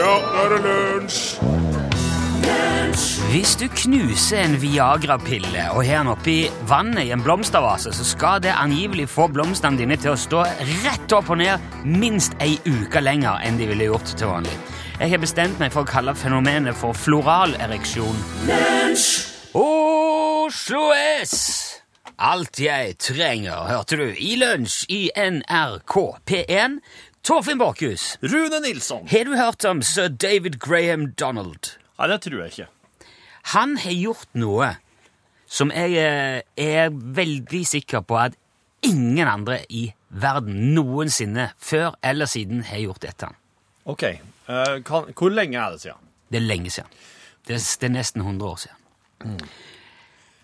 Ja, nå er det lunsj! Hvis du knuser en Viagra-pille og har den oppi vannet i en blomstervase, så skal det angivelig få blomstene dine til å stå rett opp og ned minst ei uke lenger enn de ville gjort til vanlig. Jeg har bestemt meg for å kalle fenomenet for floralereksjon. Oslo S! Alt jeg trenger, hørte du, i lunsj i NRK P1. Torfinn Borchhus, Rune Nilsson. har du hørt om sir David Graham Donald? Nei, det tror jeg ikke. Han har gjort noe som jeg eh, er veldig sikker på at ingen andre i verden noensinne før eller siden har gjort dette. Ok, eh, kan, Hvor lenge er det siden? Det er lenge siden. Det er, det er nesten 100 år siden.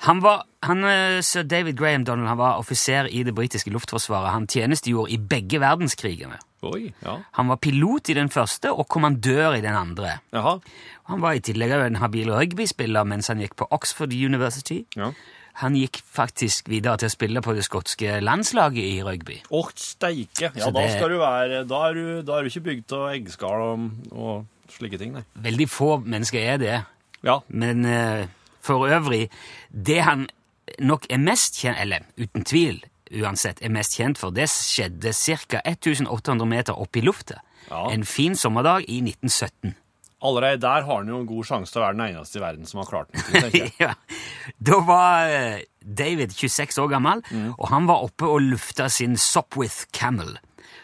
Han var, han, eh, Sir David Graham Donald han var offiser i det britiske luftforsvaret. Han tjenestegjorde i begge verdenskrigene. Oi, ja. Han var pilot i den første og kommandør i den andre. Jaha. Han var i tillegg en habil rugbyspiller mens han gikk på Oxford University. Ja. Han gikk faktisk videre til å spille på det skotske landslaget i rugby. Å, steike. Ja, da det- du være Da er du, da er du ikke bygd av eggskall og, og slike ting, nei. Veldig få mennesker er det, Ja. men uh, for øvrig Det han nok er mest kjent Eller uten tvil uansett er mest kjent for, det skjedde ca. 1800 meter opp i lufta. Ja. En fin sommerdag i 1917. Allerede der har han jo en god sjanse til å være den eneste i verden som har klart den. ja. Da var eh, David 26 år gammel, og han var oppe og lufta sin Sopwith Camel,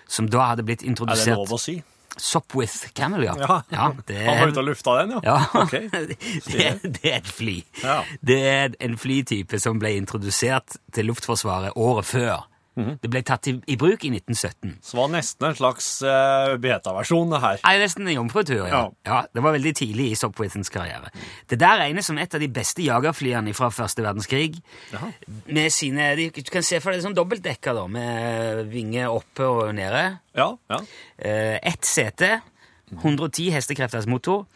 som da hadde blitt introdusert Er det lov å si? Sopwith Camel, ja. Ja. det Han var ute og lufta den, ja? Ja, Okay. det, er- det er et fly. Ja. Det er en flytype som ble introdusert til Luftforsvaret året før. Mhm. Det ble tatt i, i bruk i 1917. Så var nesten en slags uh, beta-versjon, det her. Nei, nesten en jomfrutur, ja. Ja. ja. Det var veldig tidlig i Sopwithens karriere. Det der regnes som et av de beste jagerflyene fra første verdenskrig. Jaha. Med sine, Du kan se for deg sånn dobbeltdekker, da, med vinger oppe og nede. Ja, ja. Uh, ett sete, 110 hestekrefters motor.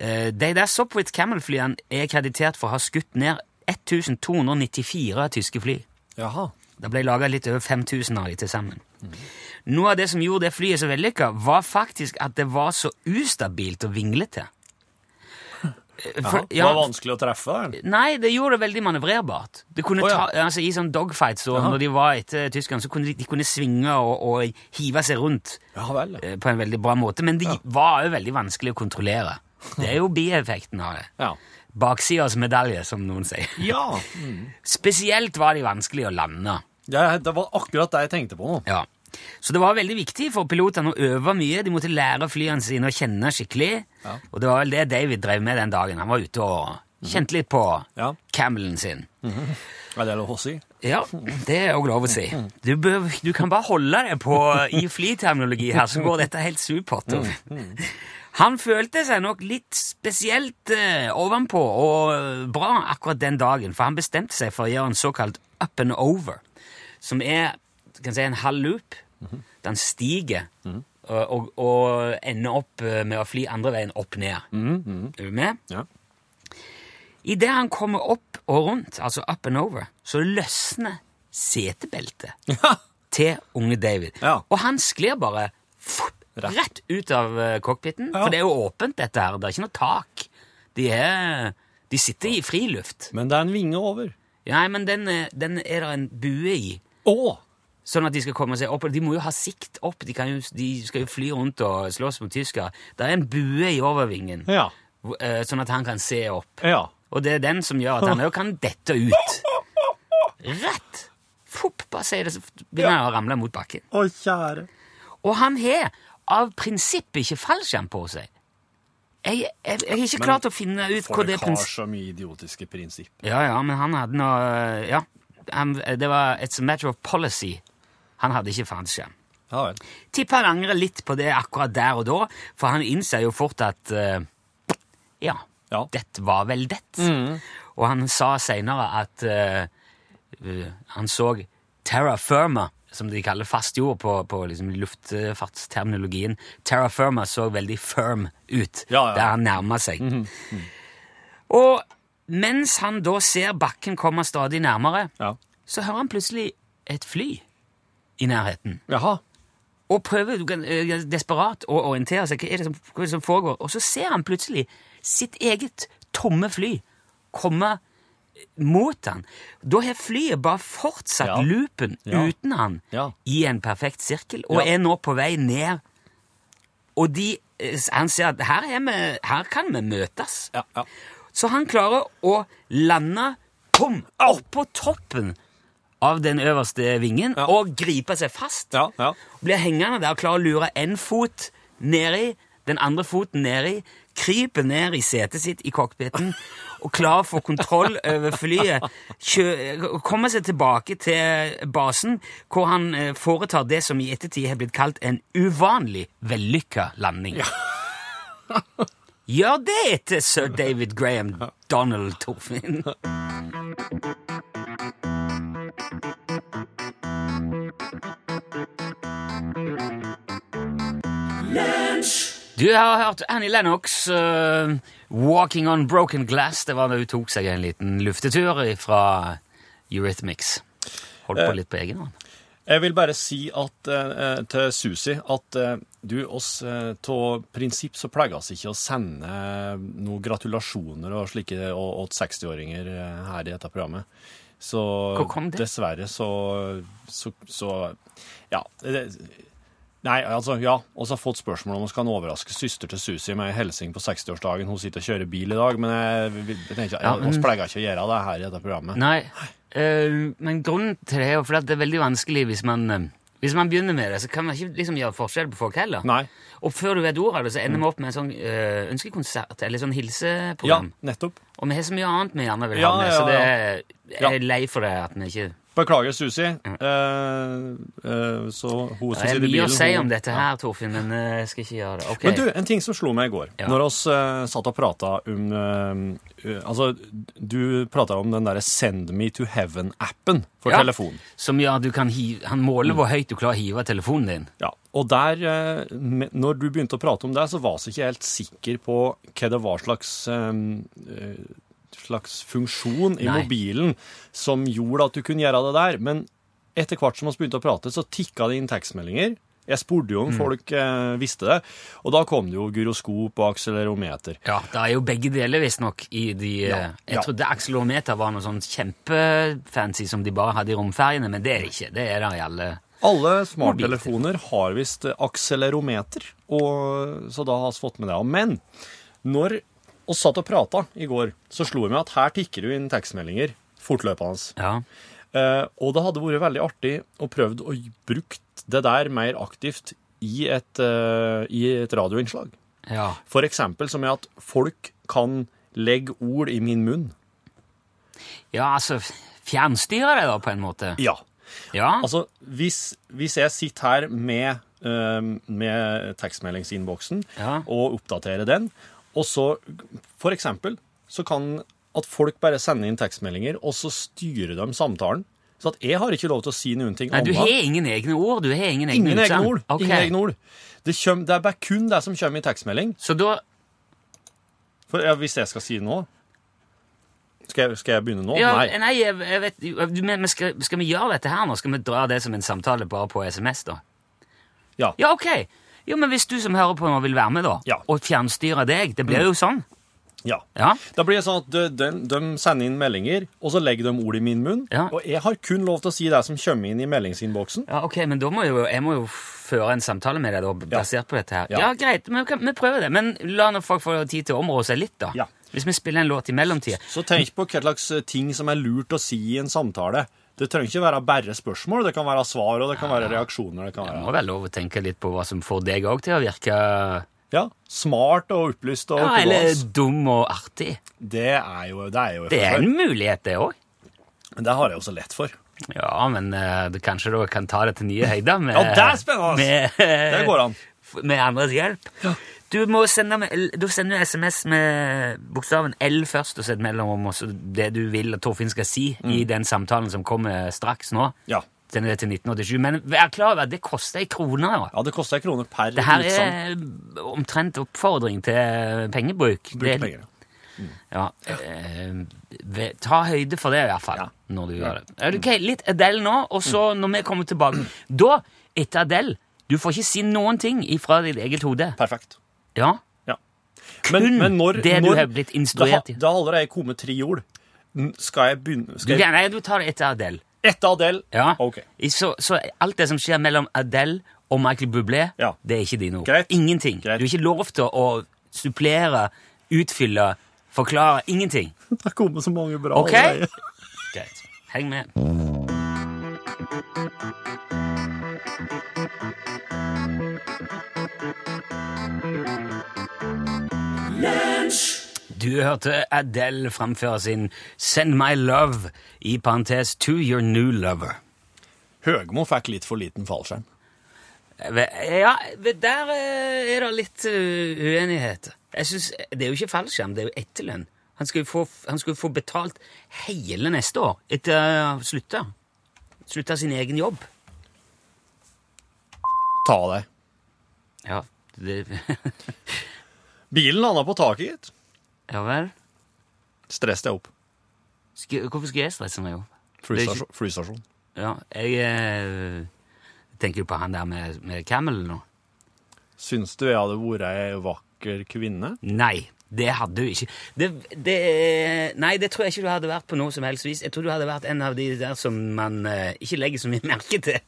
Eh, de der Sopwith Camel-flyene er kreditert for å ha skutt ned 1294 tyske fly. Jaha. Det ble laga litt over 5000 av de til sammen. Noe av det som gjorde det flyet så vellykka, var faktisk at det var så ustabilt og vinglete. For, Det var vanskelig å treffe Eller? Nei, det gjorde det veldig manøvrerbart. Å, ja. ta, altså I sånn dogfights så, når de var etter tyskerne, så kunne de, de kunne svinge og, og hive seg rundt Ja eh, på en veldig bra måte, men de var jo veldig vanskelig å kontrollere. Det er jo bieffekten av det. Ja. Baksidas medalje, som noen sier. Ja. Spesielt var de vanskelig å lande. Ja. Det var akkurat det jeg tenkte på nå. Ja. Så det var veldig viktig for pilotene å øve mye. De måtte lære flyene sine å kjenne skikkelig. Ja. Og det var vel det David drev med den dagen. Han var ute og kjente litt på Ja. camelen sin. Er det lov å si? Ja, det er òg lov å si. Du, bør, du kan bare holde deg på i flyterminologi her, så går dette helt supert. Han følte seg nok litt spesielt eh, ovenpå og bra akkurat den dagen, for han bestemte seg for å gjøre en såkalt up and over, som er kan si, en halv loop. Den stiger og, og, og ender opp eh, med å fly andre veien opp ned. Er du med? Ja. Idet han kommer opp og rundt, altså up and over, så løsner setebeltet Ja. til unge David. Ja. Og han sklir bare rett ut av eh, cockpiten, for det er jo åpent, dette her. Det er ikke noe tak. De, er, de sitter i friluft. Men det er en vinge over. Nei, men den, eh, den er det en bue i. Å! Sånn at de skal komme seg opp. De må jo ha sikt opp. De, kan jo, de skal jo fly rundt og slåss mot tyskere. Det er en bue i overvingen, Ja. eh, sånn at han kan se opp. Ja. Og det er den som gjør at han òg kan dette ut. Rett! Fopp, bare sier det, så begynner han å ramle mot bakken. Å, kjære. Og han har av prinsipp ikke fallskjerm på seg. Jeg, jeg, jeg har ikke Men klart å finne ut hva Folk har så mye idiotiske prinsipp. Ja, ja, men han hadde noe Ja, han, det var It's a matter of policy. Han hadde ikke fallskjerm. Ja vel. Tipper han angrer litt på det akkurat der og da, for han innser jo fort at uh, Ja, Ja. dette var vel det. Og han sa seinere at eh, eh, han så terra firma, som de kaller fast jord på, på liksom luftfartsterminologien. Terra firma så veldig firm ut Ja, der han nærma seg. Og mens han da ser bakken komme stadig nærmere, Ja. så hører han plutselig et fly i nærheten. Jaha. og prøver eh, desperat å orientere seg. Hva er som, hva er det som foregår? Og så ser han plutselig sitt eget tomme fly komme mot han. Da har flyet bare fortsatt Ja. loopen Ja. uten han i en perfekt sirkel, og er nå på vei ned. Og de, eh, han ser at her, er vi, her kan vi møtes. Ja, ja. Så han klarer å lande pum, oppå toppen av den øverste vingen Ja. og gripe seg fast. Ja, ja. Blir hengende der klarer å lure en fot nedi, den andre foten nedi, kryper ned i setet sitt i cockpiten og klarer å få kontroll over flyet. Kommer seg tilbake til basen, hvor han eh, foretar det som i ettertid har blitt kalt en uvanlig vellykka landing. Gjør det etter sir David Graham Donald Torfinn. Du har hørt Annie Lennox, uh, 'Walking on Broken Glass'. Det var da hun tok seg en liten luftetur fra Eurythmics. Holdt på litt på egen hånd. Jeg vil bare si at, eh, til Susi at eh, du, oss eh, av prinsipp så pleier oss ikke å sende noen gratulasjoner og slike åt 60-åringer eh, her i dette programmet. Så Hvor kom det? dessverre så, så, så Ja. Det, nei, altså, ja. Vi har fått spørsmål om vi kan overraske søster til Susi med en hilsen på 60-årsdagen. Hun sitter og kjører bil i dag, men jeg, jeg tenker, Ja, ja, men- vi pleier ikke å gjøre det her i dette programmet. Nei, uh, men grunnen til det er jo fordi at det er veldig vanskelig hvis man, uh, hvis man begynner med det, så kan man ikke liksom gjøre forskjell på folk heller. Nei. Og før du vet ordet av det, så ender vi opp med en sånn øh, ønskekonsert, eller sånn hilseprogram. Ja, nettopp. Og vi har så mye annet vi gjerne vil Ja, ha med, ja, så det er, jeg er lei for det at vi ikke Beklager, Susi. Uh, uh, så hun som Det er mye å si om dette Ja. her, Torfinn, men eh, jeg skal ikke gjøre det. Okay. Men du, en ting som slo meg i går, Ja. når vi uh, satt og prata om eh, Altså, du prata om den derre Send Me To Heaven-appen for Ja. telefon. Som at du kan hive, han måler hvor høyt du klarer å hive telefonen din. Ja, og der, eh, når du begynte å prate om det, så var jeg ikke helt sikker på hva det var slags eh, eh, slags funksjon i Nei. mobilen som gjorde at du kunne gjøre det der. Men etter hvert som vi begynte å prate, så tikka det inn tekstmeldinger. Jeg spurte jo om Mm. folk eh, visste det, og da kom det jo gyroskop og akselerometer. Ja, det er jo begge deler, visstnok, i de Ja, eh, Jeg ja. trodde akselerometer var noe sånn kjempefancy som de bare hadde i romferjene, men det er det ikke. Det er det i alle Alle smarttelefoner har visst akselerometer, og, så da har vi fått med det. Men når vi satt og prata i går, så slo det meg at her tikker det inn tekstmeldinger fortløpende. Ja. Eh, og det hadde vært veldig artig å prøve å bruke det der mer aktivt i et, eh, i et radioinnslag. ja. For eksempel som er at folk kan legge ord i min munn. Ja, altså Fjernstyre det, da, på en måte. Ja. Ja. Altså, hvis, hvis jeg sitter her med, uh, med tekstmeldingsinnboksen Ja. og oppdaterer den, og så for eksempel så kan at folk bare sender inn tekstmeldinger, og så styrer de samtalen. Så at jeg har ikke lov til å si noen ting Nei, du har ingen egne ord. Du har ingen egne Ingen egne ord. Okay. Ingen egne ord. Det, kjøm, det er bare kun det som kommer i tekstmelding. Så da For ja, Hvis jeg skal si nå Skal jeg, skal jeg begynne nå? ja, Nei. Nei, jeg, jeg vet men skal, skal vi gjøre dette her nå? Skal vi dra det som en samtale bare på SMS, da? Ja. Ja, ok. Jo, men hvis du som hører på nå vil være med, da, Ja. og fjernstyre deg Det blir jo sånn. ja. Ja. Da blir det sånn at de, de, de sender inn meldinger, og så legger de ord i min munn. Ja. Og jeg har kun lov til å si det som kommer inn i meldingsinnboksen. Ja, ok, men da må jo, jeg må jo føre en samtale med deg da, basert på dette her. Ja, greit, vi, kan, vi prøver det. Men la nå folk få tid til å områ seg litt, da. Ja. Hvis vi spiller en låt i mellomtida. Så tenk på hva slags eh, ting som er lurt å si i en samtale. Det trenger ikke være bare spørsmål, det kan være svar, og det kan være reaksjoner. Det kan Det må være være lov å tenke litt på hva som får deg òg til å virke ja, smart og opplyst og ja, Eller dum og artig. Det er jo det er jo Det er en mulighet, det òg. Men det har jeg også lett for. Ja, men uh, du kanskje du kan ta det til nye høyder med, Ja, det er spennende! med, Det går an. med andres hjelp. Du må sende du sender SMS med bokstaven L først, og så et mellomrom, også det du vil at Torfinn skal si Mm. i den samtalen som kommer straks nå. Ja. Sender det til 1987. Men vær klar over at det koster ei krone. Ja. ja, det koster ei krone per Det her er omtrent oppfordring til pengebruk. Bruk penger. Ja, eh, ta høyde for det i hvert fall, Ja. når du gjør det. Ok, litt Adele nå, og så når vi kommer tilbake Da, etter Adele, Du får ikke si noen ting ifra ditt eget hode. Perfekt. Ja. Ja. Kun det du har blitt instruert i. Da, da har allerede kommet tre ord. Skal jeg begynne skal jeg, nei, du tar det etter Adele. Etter Adele? Ja. Ok. Så, så alt det som skjer mellom Adele og Michael Bublé, Ja. det er ikke dine ord. Greit. Ingenting. Greit. Du er ikke lov til å supplere, utfylle, forklare. Ingenting. Det har kommet så mange bra Ok? allerede. Greit. Heng med. Du hørte Adele framføre sin Send My Love, i parentes To Your New Lover. Høgmo fikk litt for liten fallskjerm. Ja, der eh, er det litt eh, uenighet. Jeg synes, Det er jo ikke fallskjerm, det er jo etterlønn. Han skulle få, han skulle få betalt hele neste år etter å ha slutta. Slutta sin egen jobb. Ta deg. Ja, det, Bilen landa på taket, gitt. Ja vel. Stress deg opp. Sk hvorfor skal jeg stresse meg opp? Flystasjon. flystasjon. Ja, jeg eh, tenker jo på han der med, med Camel nå. Syns du jeg hadde vært ei vakker kvinne? Nei, det hadde du ikke. Det, det, nei, det tror jeg ikke du hadde vært på noe som helst vis. Jeg tror du hadde vært en av de der som man eh, ikke legger så mye merke til.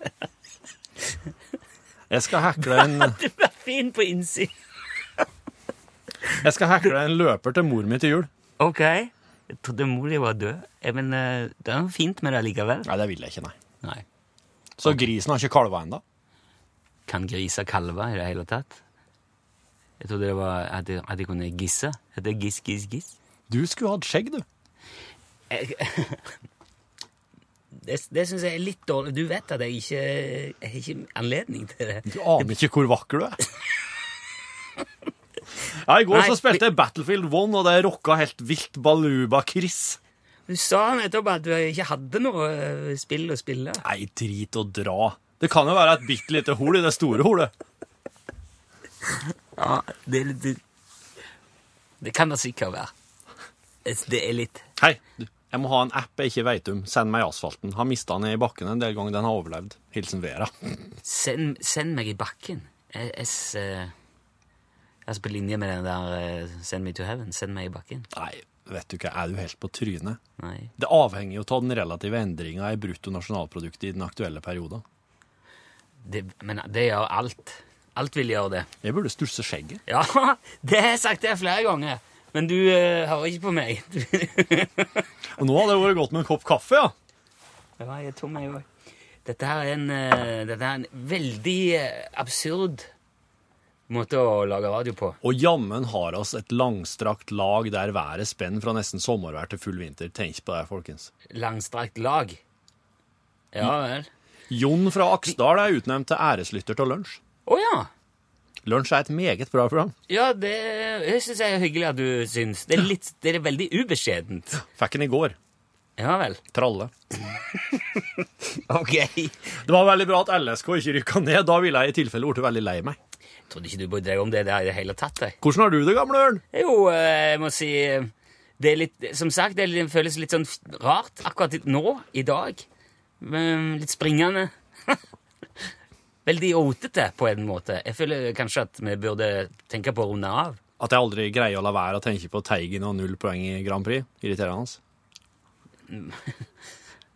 Jeg skal hekle en, Du er fin på innsiden. Jeg skal hekle en løper til mor mi til jul. Ok. Jeg trodde mor di var død. Men eh, det er noe fint med det likevel. Nei, det vil jeg ikke, nei. Nei. Så grisen har ikke kalva ennå? Kan griser kalve i det hele tatt? Jeg trodde det var at de, at kunne gisse. At det er giss, giss, giss. Du skulle hatt skjegg, du. Jeg- Det, det syns jeg er litt dårlig. Du vet at jeg ikke jeg har ikke anledning til det. Du aner ikke hvor vakker du er. Ja, I går Nei, så spilte jeg Battlefield 1, og det rocka helt vilt Baluba Chris. Du sa nettopp at du ikke hadde noe eh, spill å spille. Nei, drit og dra. Det kan jo være et bitte lite hull i det store hullet. Ja, det, er litt- det kan det sikkert være. Det er litt Hei. Jeg må ha en app jeg ikke veit om. Send meg i asfalten. Har mista den i bakken en del ganger. Den har overlevd. Hilsen Vera. Send, send meg i bakken. S- eh, jeg er så på linje med den der eh, Send me to heaven. Send meg i bakken. Nei, vet du hva, er du helt på trynet? Nei. Det avhenger jo av den relative endringa i bruttonasjonalproduktet i den aktuelle perioden. Det, men det gjør alt. Alt vil gjøre det. Jeg burde stusse skjegget. Ja, det har jeg sagt det flere ganger. Men du uh, hører ikke på meg. Og nå hadde det vært godt med en kopp kaffe, ja. Ja, jeg er tom, jeg òg. Dette her er en, eh, dette er en veldig absurd måte å lage radio på. Og jammen har oss et langstrakt lag der været spenner fra nesten sommervær til full vinter. Tenk på det, folkens. Langstrakt lag. Ja vel. Jon fra Aksdal er utnevnt til æreslytter til Lunsj. Å ja. Lunsj er et meget bra program. Ja, det, det syns jeg er hyggelig at du syns. Det er, litt, det er veldig ubeskjedent. Fikk den i går. Ja vel. Tralle. Ok. Det var veldig bra at LSK ikke rykka ned. Da ville jeg i tilfelle blitt veldig lei meg. Trodde ikke du brydde deg om det der i det hele tatt. Jeg. Hvordan har du det, gamle ørn? Jo, eh, jeg må si eh, Det er litt Som sagt, det føles litt sånn rart akkurat nå, i dag. Litt springende. Veldig rotete, på en måte. Jeg føler kanskje at vi burde tenke på å runde av. At jeg aldri greier å la være å tenke på Teigen og null poeng i Grand Prix. Irriterende.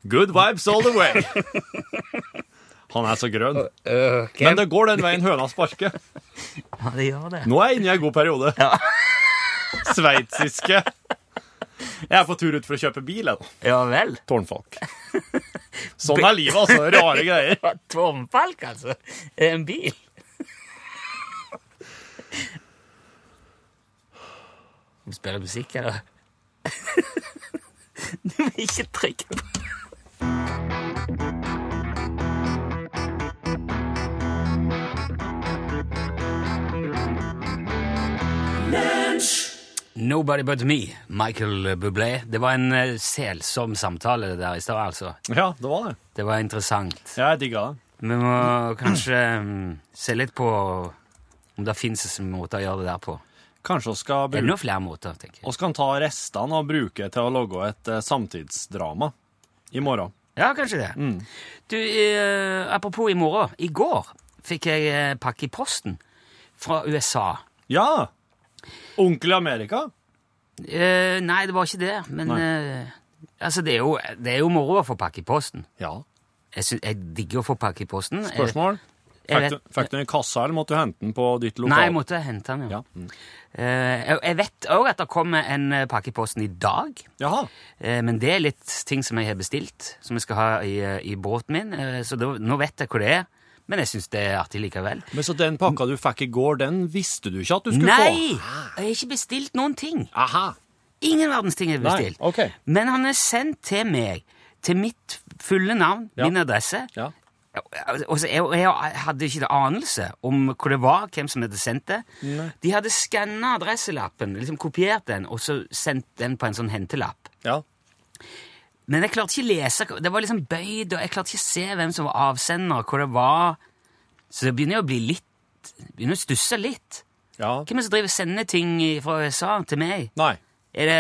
Good vibes all the way. Han er så grønn. Men det går den veien høna sparker. Ja, det gjør det. Nå er jeg inne i en god periode. Ja. Sveitsiske. Jeg er på tur ut for å kjøpe bil. Ja vel. Tårnfalk. Sånn er livet, altså. Rare greier. Tårnfalk, altså. En bil. Du spiller musikk, eller? Du må ikke trykke på Nobody But Me, Michael Bublé. Det var en eh, selsom samtale der i stad, altså. Ja, det var det. Det var interessant. Ja, jeg digga det. Vi må kanskje mm, se litt på om det fins måter å gjøre det der på. Kanskje vi skal bruke Enda flere måter, tenker jeg. Vi kan ta restene og bruke til å lage et eh, samtidsdrama i morgen. Ja, kanskje det. Du, eh, apropos i morgen. I går fikk jeg eh, pakke i posten fra USA. Ja! Onkel Amerika? Eh, nei, det var ikke det, men eh, altså, det er, jo, det er jo moro å få pakke i posten. Ja. Jeg, sy- jeg digger å få pakke i posten. Spørsmål? Jeg Fikk vet- du, fikk du den i kassa, eller måtte du hente den på ditt lokal? Nei, jeg måtte hente den, ja. Ja. Mm. Eh, jeg, jeg vet òg at det kommer en eh, pakke i posten i dag. Jaha. Eh, men det er litt ting som jeg har bestilt, som jeg skal ha i, eh, i båten min. Eh, så da, nå vet jeg hvor det er. Men jeg syns det er artig likevel. Men så den pakka du fikk i går, den visste du ikke at du skulle Nei! få? Jeg har ikke bestilt noen ting. Aha. Ingen verdens ting er bestilt. Nei, okay. ok. Men han er sendt til meg, til mitt fulle navn, Ja. min adresse. Ja. Jeg, jeg hadde ikke anelse om hvor det var, hvem som hadde sendt det. Nei. De hadde skanna adresselappen, liksom kopiert den, og så sendt den på en sånn hentelapp. Ja. Men jeg klarte ikke å lese, det var liksom bøyd, og jeg klarte ikke å se hvem som var avsender, hvor det var. Så det begynner jo å bli litt, begynner å stusse litt. ja. Hvem er det som driver sender ting fra USA til meg? Nei. Er det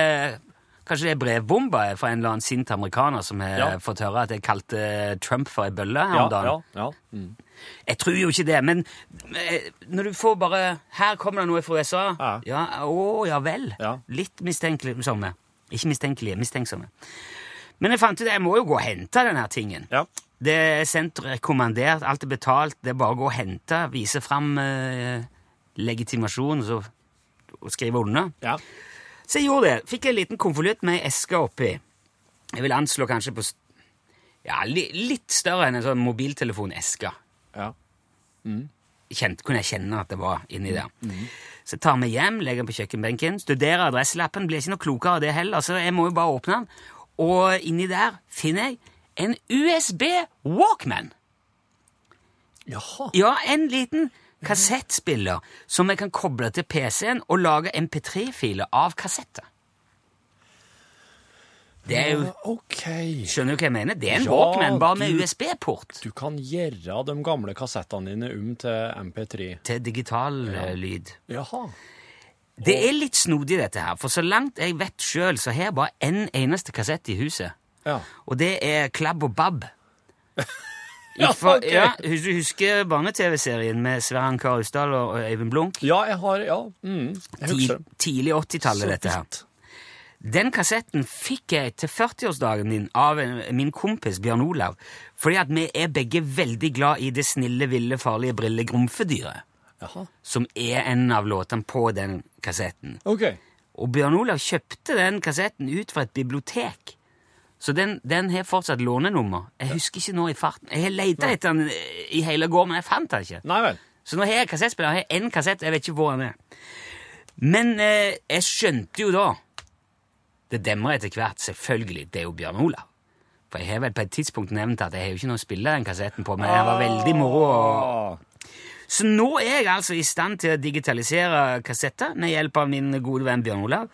kanskje det er brevbomba fra en eller annen sint amerikaner som har Ja. fått høre at jeg kalte Trump for ei bølle her om dagen? ja, ja. Mm. Jeg tror jo ikke det, men eh, når du får bare Her kommer det noe fra USA. Ja. ja å, ja vel. Ja. Litt mistenkelige. Ikke mistenkelige, mistenksomme. Men jeg fant ut at jeg må jo gå og hente denne tingen. Ja. Det er sendt rekommandert, alt er betalt. Det er bare å gå og hente, vise fram eh, legitimasjon så og skrive under. Ja. Så jeg gjorde det. Fikk en liten konvolutt med ei eske oppi. Jeg vil anslå kanskje på ja, li, litt større enn en sånn mobiltelefoneske. ja. Kjent, kunne jeg kjenne at det var inni der. Så jeg tar meg hjem, legger den på kjøkkenbenken, studerer adresselappen, blir ikke noe klokere av det heller, så jeg må jo bare åpne den. Og inni der finner jeg en USB Walkman. Jaha. Ja, en liten kassettspiller som jeg kan koble til PC-en og lage MP3-filer av kassetter. Det er jo OK. Skjønner du hva jeg mener? Det er en Ja, Walkman, bare med USB-port Du kan gjøre de gamle kassettene dine om til MP3. til digital ja. lyd. Jaha. Det er litt snodig, dette her, for så langt jeg vet sjøl, så har jeg bare én eneste kassett i huset. Ja. Og det er Klabb og Babb. Ja, okay. ja, du husker barne-TV-serien med Sverre Kar Usdal og Øyvind Blunk? Ja, jeg har Ja. Mm, jeg Ti, tidlig 80-tallet, dette her. Den kassetten fikk jeg til 40-årsdagen min av min kompis Bjørn Olav, fordi at vi er begge veldig glad i det snille, ville, farlige brille Grumfedyret, Jaha. som er en av låtene på den kassetten. OK. Og Bjørn Olav kjøpte den kassetten ut fra et bibliotek. Så den, den har fortsatt lånenummer. Jeg husker ikke nå i farten. Jeg har leita etter den i hele går, men jeg fant den ikke. Nei vel. Så nå har jeg kassettspiller. Jeg har én kassett, jeg vet ikke hvor den er. Men eh, jeg skjønte jo da Det demrer etter hvert, selvfølgelig, det er jo Bjørn Olav. For jeg har vel på et tidspunkt nevnt at jeg har jo ikke noe å spille den kassetten på, men det var veldig moro. å- Ah. Så nå er jeg altså i stand til å digitalisere kassetter med hjelp av min gode venn Bjørn Olav.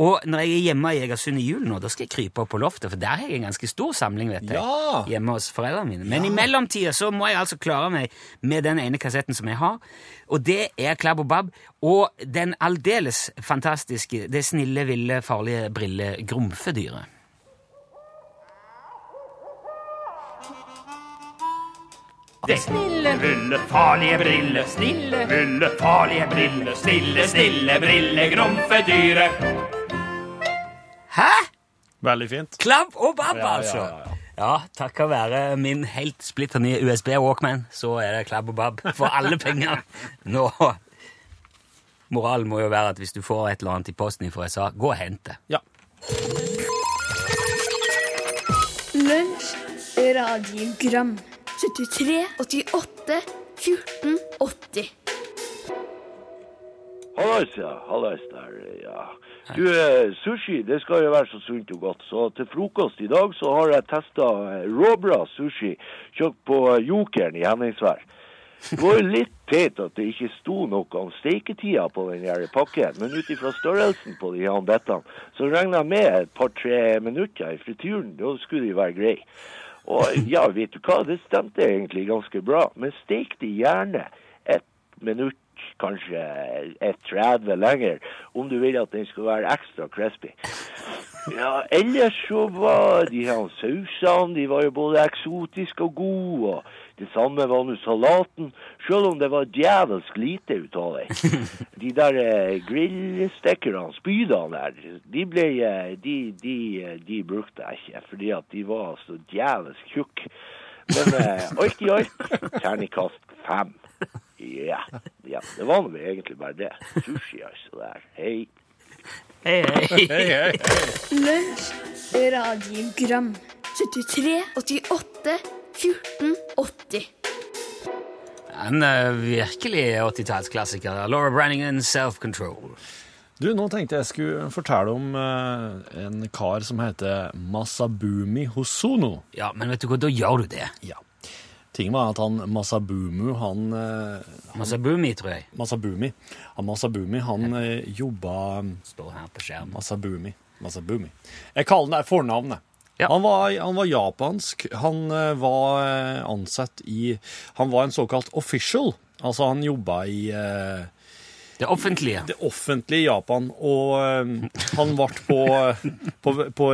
Og når jeg er hjemme i Egersund i julen da skal jeg krype opp på loftet, for der har jeg en ganske stor samling, vet jeg. Ja. Hjemme hos foreldrene mine. Men i mellomtida så må jeg altså klare meg med den ene kassetten som jeg har, og det er Klabb og Babb, og den aldeles fantastiske, det snille, ville, farlige brille Grumfedyret. Det snille, ville, farlige brille, snille, ville, farlige brille, snille, snille brille, grumfedyret. Hæ? Veldig fint. Klabb og babb, Ja, ja, altså. ja, ja. Ja, takket være min helt splitter nye USB Walkman, så er det klabb og babb for alle penger. Nå Moralen må jo være at hvis du får et eller annet i posten fra USA, gå og hent det. Ja. Lunsj, radiogram 73, 88, 14, 80 Hallais, ja. Hallais der, ja. Du, eh, sushi, det skal jo være så sunt og godt. Så til frokost i dag så har jeg testa råbra sushi kjøpt på eh, Jokeren i Henningsvær. Det var jo litt teit at det ikke sto noe om steiketida på den her pakken, men ut ifra størrelsen på de her bettene, så regna jeg med et par-tre minutter i frityren. Da skulle de være greie. Og ja, vet du hva, det stemte egentlig ganske bra. Men stek det gjerne et minutt, kanskje et 30 lenger, om du vil at den skal være ekstra crispy. Ja, ellers så var de her sausene de var jo både eksotiske og gode. og Det samme var nå salaten, selv om det var djevelsk lite ut av det. De der eh, grillstikkerne, spydene der, de, ble, eh, de, de, eh, de brukte jeg ikke, fordi at de var så djevelsk tjukke. Men eh, alt i alt, terningkast fem. Ja, ja, det var nå egentlig bare det. Sushi, altså. der. Hei. Hei, hei. Hei, hei. Lunsj, radiogram 73, 88, 14, 80 En uh, virkelig 80-tallsklassiker. Laura Branningen, Self Control. Du, nå tenkte jeg skulle fortelle om uh, en kar som heter Masabumi Hosono. Ja, men vet du hva, da gjør du det. Ja. Tingen var at han Masabumu, han han Masabumi, tror jeg. Masabumi, han Masabumi, han eh, jobba Står her på skjermen. Masabumi. Masabumi. Jeg kaller den der fornavnet. Ja. Han, var, han var japansk. Han eh, var eh, ansatt i Han var en såkalt official. Altså, han jobba i eh, Det offentlige. det offentlige Japan, og eh, han ble på, på, på,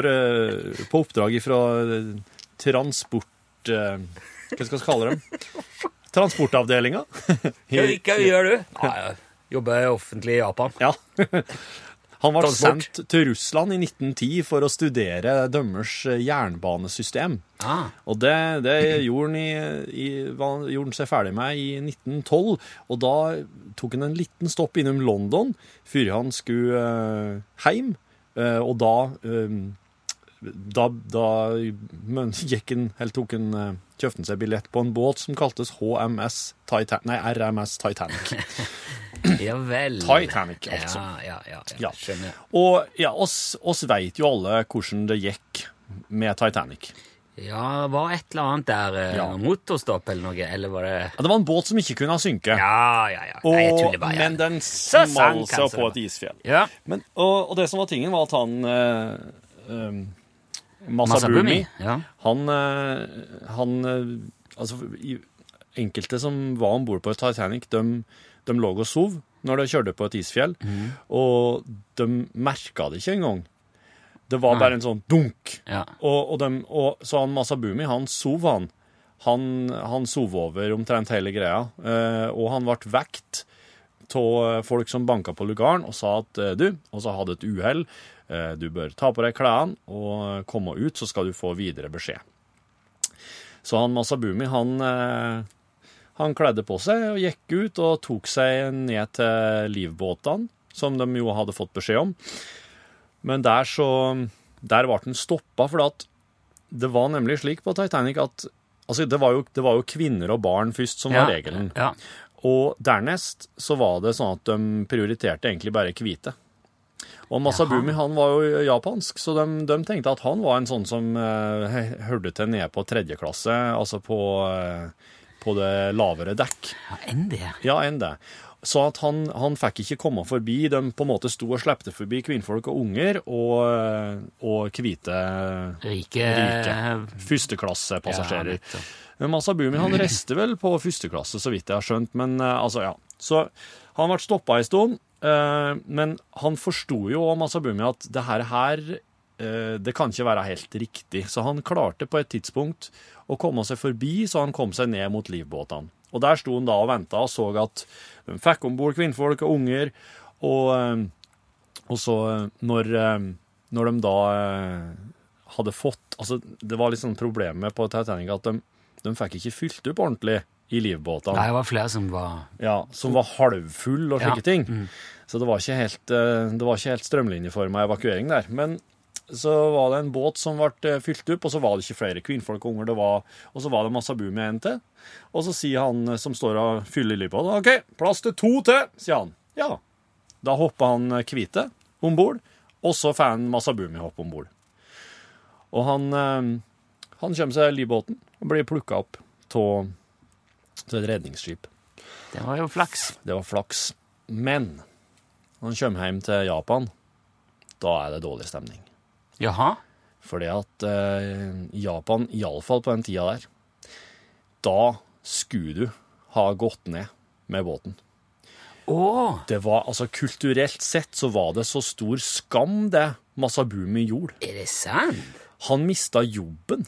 på oppdrag fra transport... eh, hva skal vi kalle dem? Transportavdelinga. Hva, gjør du? Ja, jeg jobber offentlig i Japan. Ja. Han ble sendt til Russland i 1910 for å studere dømmers eh, jernbanesystem. Ah, Og det, det gjorde, han i, i, gjorde han seg ferdig med i 1912, og da tok han en liten stopp innom London før han skulle eh, hjem, Uh, og da, eh, da, da men, gikk han, eller tok han, uh, kjøpte seg billett på en båt som kaltes HMS Titan nei, RMS Titanic. ja vel. Titanic, altså. Ja, ja, ja. ja. Ja. Skjønner. Og ja, oss, oss vet jo alle hvordan det gikk med Titanic. Ja, var et eller annet der eh, Ja. motorstopp eller noe, eller var det Ja, det var en båt som ikke kunne synke. Ja, ja, ja. Nei, jeg Og, tuller bare. men den smalt seg på et isfjell. ja. Men, og, og det som var tingen, var at han uh, um, Masabumi. Ja. han, uh, han uh, Altså, enkelte som var om bord på Titanic, de, de lå og sov når de kjørte på et isfjell, mm. og de merka det ikke engang. Det var bare en sånn dunk. ja. Og, og, de, og så han Masabumi, han sov, han. Han, han sov over omtrent hele greia. Eh, og han ble vekt av folk som banka på lugaren og sa at eh, du, og så hadde et uhell, eh, du bør ta på deg klærne og komme ut, så skal du få videre beskjed. Så han Masabumi, han, eh, han kledde på seg og gikk ut og tok seg ned til livbåtene, som de jo hadde fått beskjed om. Men der så Der ble den stoppa, for det var nemlig slik på Titanic at Altså, det var jo, det var jo kvinner og barn først som var regelen. Ja. Og dernest så var det sånn at de prioriterte egentlig bare hvite. Og Masabumi han var jo japansk, så de, de tenkte at han var en sånn som eh, hørte til nede på tredje klasse, altså på, eh, på det lavere dekk. ja, enn det. Ja, enn det. Så at han, han fikk ikke komme forbi. De på en måte sto og slepte forbi kvinnfolk og unger og, og hvite Rike, Rike. Førsteklassepassasjerer. Ja, Men Masabumi han reiste vel på førsteklasse, så vidt jeg har skjønt. Men eh, altså, ja. Så han ble stoppa en stund. eh, men han forsto jo, Masabumi, at det her, her det kan ikke være helt riktig. Så han klarte på et tidspunkt å komme seg forbi, så han kom seg ned mot livbåtene. Og der sto han da og venta og så at de fikk om bord kvinnfolk og unger. Og, eh, og så, eh, når, eh, når de da eh, hadde fått Altså, det var litt sånn problemet på Titanic at de, de fikk ikke fylt opp ordentlig i livbåtene. Nei, det var flere som var Ja, som var halvfull og slike Ja. ting. Mm. Så det var ikke helt, eh, det var ikke helt strømlinjeforma evakuering der. Men så var det en båt som ble eh, fylt opp, og så var det ikke flere kvinnfolk og unger. Det var, og så var det Masabumi en til. Og så sier han eh, som står og fyller livbåten, OK, plass til to til, sier han. Ja. Da hopper han Kvite hvite om bord, og så får han Masabumi hoppe om bord. Og han, eh, han kommer seg i livbåten og blir plukka opp av et redningsskip. Det var jo flaks. Det var flaks. Men når han kommer hjem til Japan, da er det dårlig stemning. Jaha? Fordi at eh, Japan, iallfall på den tida der, da skulle du ha gått ned med båten. Oh. Det var, altså Kulturelt sett så var det så stor skam, det Masabumi gjorde. er det sant? Han mista jobben.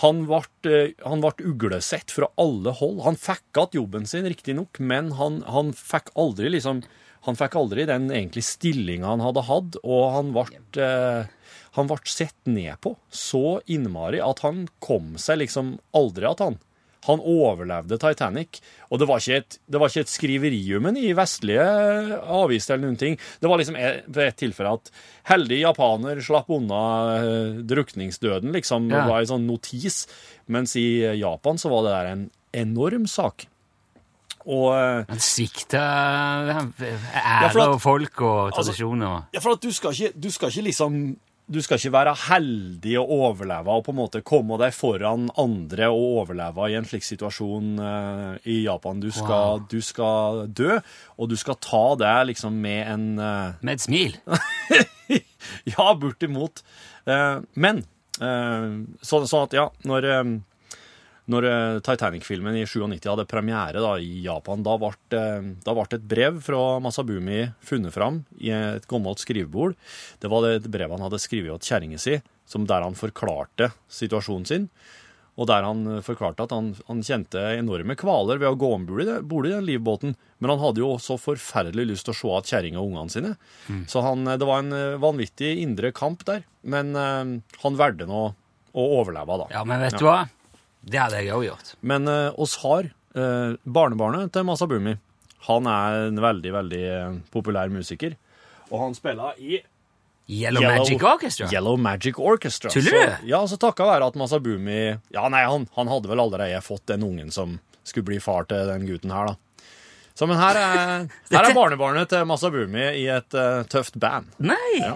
Han ble, eh, han ble uglesett fra alle hold. Han fikk igjen jobben sin, riktignok, men han, han fikk aldri liksom han fikk aldri den egentlig stillinga han hadde hatt, og han ble, eh, han ble sett ned på så innmari at han kom seg liksom aldri att, han. Han overlevde Titanic, og det var ikke et, det var ikke et skriveri i vestlige aviser eller noen ting. Det var liksom et, et tilfelle at heldig japaner slapp unna eh, drukningsdøden, liksom. Det var en sånn notis. Mens i Japan så var det der en enorm sak. Og Men Han svikta ære ja, at- og folk og Altså- tradisjoner. Ja, for at du skal ikke, du skal ikke liksom Du skal ikke være heldig å overleve og på en måte komme deg foran andre og overleve i en slik situasjon uh, i Japan. Du skal, Wow. du skal dø, og du skal ta det liksom med en uh... Med et smil. Ja, bortimot. Uh, men sånn, så at, ja, når, når eh, Titanic-filmen i 97 hadde premiere da, i Japan, da ble, eh, da ble et brev fra Masabumi funnet fram i et gammelt skrivebord. Det var det brevet han hadde skrevet til kjerringa si, der han forklarte situasjonen sin. Og der han eh, forklarte at han, han kjente enorme kvaler ved å gå om bord i, den livbåten. Men han hadde jo også forferdelig lyst til å se igjen kjerringa og ungene sine. Så han, det var en vanvittig indre kamp der. Men øh, han valgte nå å overleve, da. Ja, men vet du hva? Det hadde jeg òg gjort. Men eh, oss har eh, barnebarnet til Masabumi. Han er en veldig, veldig eh, populær musiker. Og han spiller i Yellow, Magic Orchestra. Yellow Magic Orchestra. Tuller Så, du? ja, så takka være at Masabumi Ja, nei, han, han hadde vel allerede fått den ungen som skulle bli far til den gutten her, da. Så, men her er, her er barnebarnet til Masabumi i et eh, tøft band. Nei! Ja.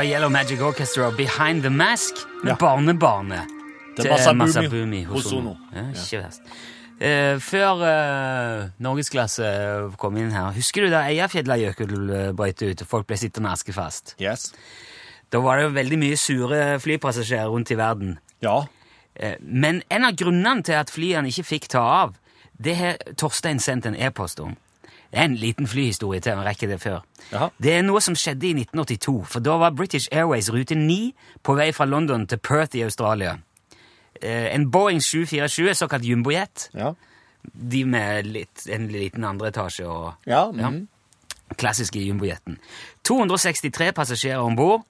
Var Yellow Magic Orchestra Behind the Mask med Ja. barnebarnet Til Masabumi Hosono. Ja, ikke verst. Eh, før uh, norgesklasse kom inn her, husker du da Eyjafjallajökull brøt ut og folk ble sittende askefast? Yes. Da var det jo veldig mye sure flypassasjerer rundt i verden. Ja. Uh, Men en av grunnene til at flyene ikke fikk ta av, det har Torstein sendt en e-post om. Det er en liten flyhistorie til, vi rekker det før. Jaha. Det er noe som skjedde i 1982, for da var British Airways rute 9 på vei fra London til Perth i Australia. Eh, En Boeing 747, såkalt jumbojet, Ja. de med litt, en liten andre etasje og Ja. Ja. mhm. klassiske jumbojetten. 263 passasjerer om bord.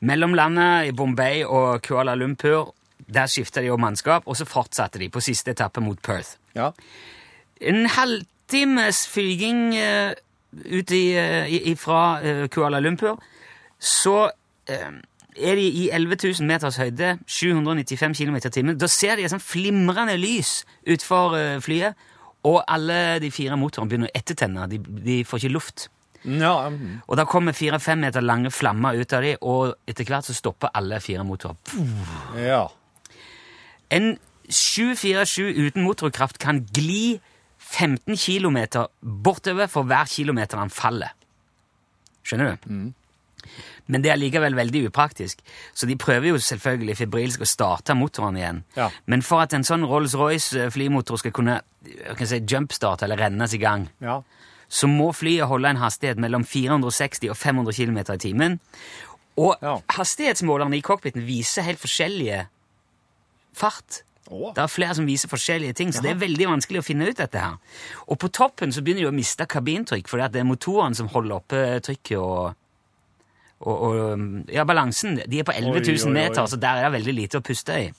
Mellom landet i Bombay og Kuala Lumpur der skifta de jo mannskap, og så fortsatte de på siste etappe mot Perth. ja. En halvtimes flyging eh, ut i, eh, fra eh, Kuala Lumpur, så er de i 11 000 meters høyde, 795 km i timen. Da ser de et sånt flimrende lys utfor flyet, og alle de fire motorene begynner å ettertenne. De, de får ikke luft. ja mhm. Og da kommer fire-fem meter lange flammer ut av dem, og etter hvert så stopper alle fire motorer. ja. En 747 uten motorkraft kan gli 15 km bortover for hver kilometer han faller. Skjønner du? Men det er likevel veldig upraktisk, så de prøver jo selvfølgelig febrilsk å starte motoren igjen. Ja. Men for at en sånn Rolls-Royce flymotor skal kunne jeg si, jumpstarte eller rennes i gang, ja. så må flyet holde en hastighet mellom 460 og 500 km i timen. Og Ja. hastighetsmålerne i cockpiten viser helt forskjellige fart. Å. Det er flere som viser forskjellige ting, så det er veldig vanskelig å finne ut dette her. Og på toppen så begynner de å miste kabintrykk, fordi det er motoren som holder oppe trykket og, og, og ja, balansen. De er på 11 Oi, 000 oi, oi. meter, så der er det veldig lite å puste i.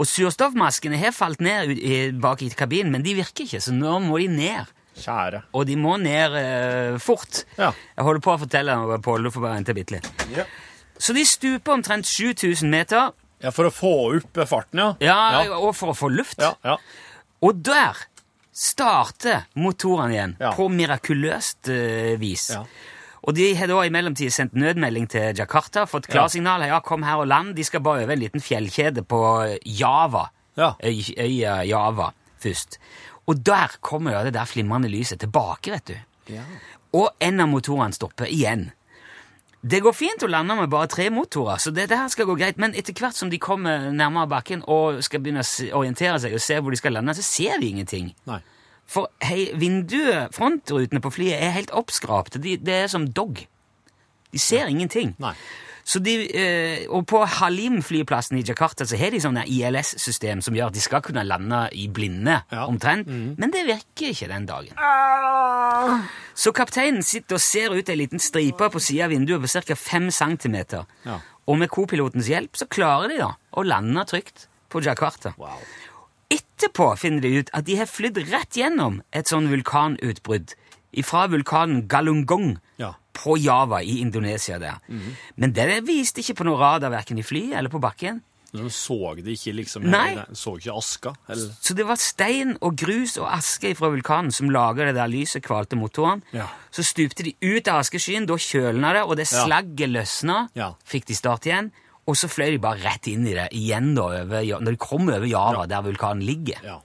Og surstoffmaskene har falt ned bak i kabinen, men de virker ikke, så nå må de ned. Kjære. Og de må ned eh, fort. Ja. Jeg holder på å fortelle Pål, du får bare vente bitte litt. Ja. Så de stuper omtrent 7000 meter, ja, for å få opp farten, ja. ja, Ja. og for å få luft. Ja, ja. Og der starter motorene igjen, Ja. på mirakuløst eh, vis. Ja. Og de har da i mellomtiden sendt nødmelding til Jakarta, fått klarsignal. Ja, kom her og land. De skal bare over en liten fjellkjede på Java. Ja. Øy- Øya Java. først. Og der kommer jo det der flimrende lyset tilbake, vet du. Og en av motorene stopper igjen. Det går fint å lande med bare tre motorer, så det, det her skal gå greit. Men etter hvert som de kommer nærmere bakken og skal begynne å orientere seg og se hvor de skal lande, så ser de ingenting. Nei. For hei, vinduet, frontrutene på flyet er helt oppskrapte. De, det er som dog. De ser ingenting. Nei. Så de, eh, og på Halim-flyplassen i Jakarta så har de sånne ILS-system som gjør at de skal kunne lande i blinde, Ja. omtrent. Men det virker ikke den dagen. Så kapteinen sitter og ser ut ei liten stripe på sida av vinduet på ca. 5 cm. Ja. Og med kopilotens hjelp så klarer de da å lande trygt på Jakarta. Wow. Etterpå finner de ut at de har flydd rett gjennom et sånn vulkanutbrudd fra vulkanen Galungong Ja. På Java i Indonesia der. Men det viste ikke på noe radar verken i flyet eller på bakken. De så det ikke liksom Nei. De så ikke aska? Eller? Så det var stein og grus og aske fra vulkanen som laga det der lyset, kvalte motoren. Ja. Så stupte de ut av askeskyen, da kjølna det, og det Ja. slagget løsna. Ja. Fikk de start igjen. Og så fløy de bare rett inn i det igjen da, over, når de kom over Java, der vulkanen ligger. Ja.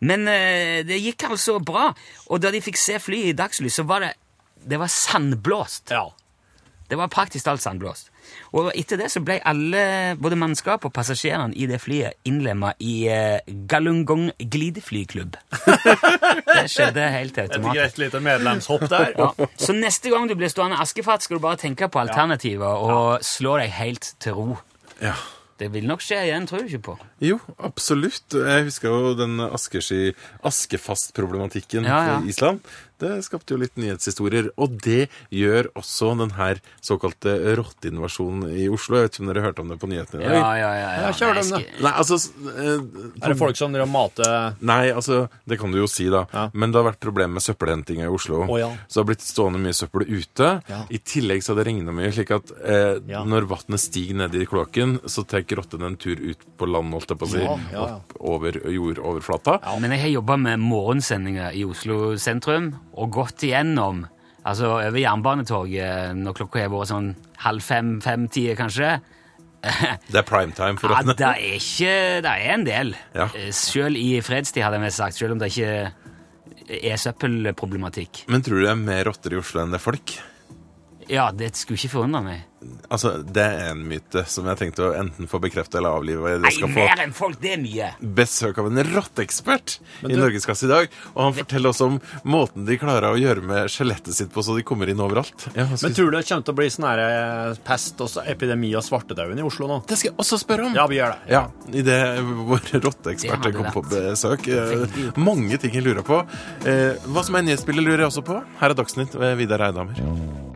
Men eh, det gikk altså bra, og da de fikk se flyet i dagslys, så var det det var sandblåst. ja. Det var praktisk talt sandblåst. Og etter det så ble alle, både mannskap og passasjerene i det flyet, innlemma i eh, Galungong glideflyklubb. det skjedde helt Et automatisk. greit lite medlemshopp der. Ja. Så neste gang du blir stående askefatt, skal du bare tenke på alternativer og slå deg helt til ro. Ja. Det vil nok skje igjen, tror du ikke på? Jo, absolutt. Jeg husker jo den askeski, askefastproblematikken Ja, ja. på Island. Det skapte jo litt nyhetshistorier. Og det gjør også den her såkalte rotteinvasjonen i Oslo. Jeg vet ikke om dere hørte om det på nyhetene i dag? Ja, ja, ja. Ja, kjør den, da. Nei, altså eh, Er det folk som driver mater Nei, altså, det kan du jo si, da. Ja. Men det har vært problemer med søppelhentinga i Oslo. Oh, ja. Så det har blitt stående mye søppel ute. Ja. I tillegg så har det regna mye, slik at eh, Ja. når vannet stiger ned i kloakken, så tar rottene en tur ut på land, holdt jeg på å si. Ja, ja, ja. Opp over jordoverflata. Men jeg har jobba med morgensendinger i Oslo sentrum og gått igjennom altså over Jernbanetorget når klokka har vært sånn halv fem, fem-tida kanskje. Det er primetime for Ja, det er ikke Det er en del. Ja. Eh, Selv i fredstid, hadde jeg mest sagt. Selv om det ikke er søppelproblematikk. Men tror du det er mer rotter i Oslo enn det er folk? Ja, det skulle ikke forundre meg. Altså, Det er en myte som jeg tenkte å enten få bekrefta eller avlive. Nei, Jeg få mer enn folk, det er mye! besøk av en rotteekspert i Norgesklasse i dag. Og han forteller oss om måten de klarer å gjøre med skjelettet sitt på så de kommer inn overalt. Ja, skal... Men tror du det kommer til å bli sånn her eh, pest og så epidemi av svartedauden i Oslo nå? Det skal jeg også spørre om. Ja, vi gjør det. Ja, Idet vår Det rotteekspert hadde kom på besøk. Eh, Mange ting jeg lurer på. Eh, Hva som er nyhetsbildet, lurer jeg også på. Her er Dagsnytt ved Vidar Eidhammer.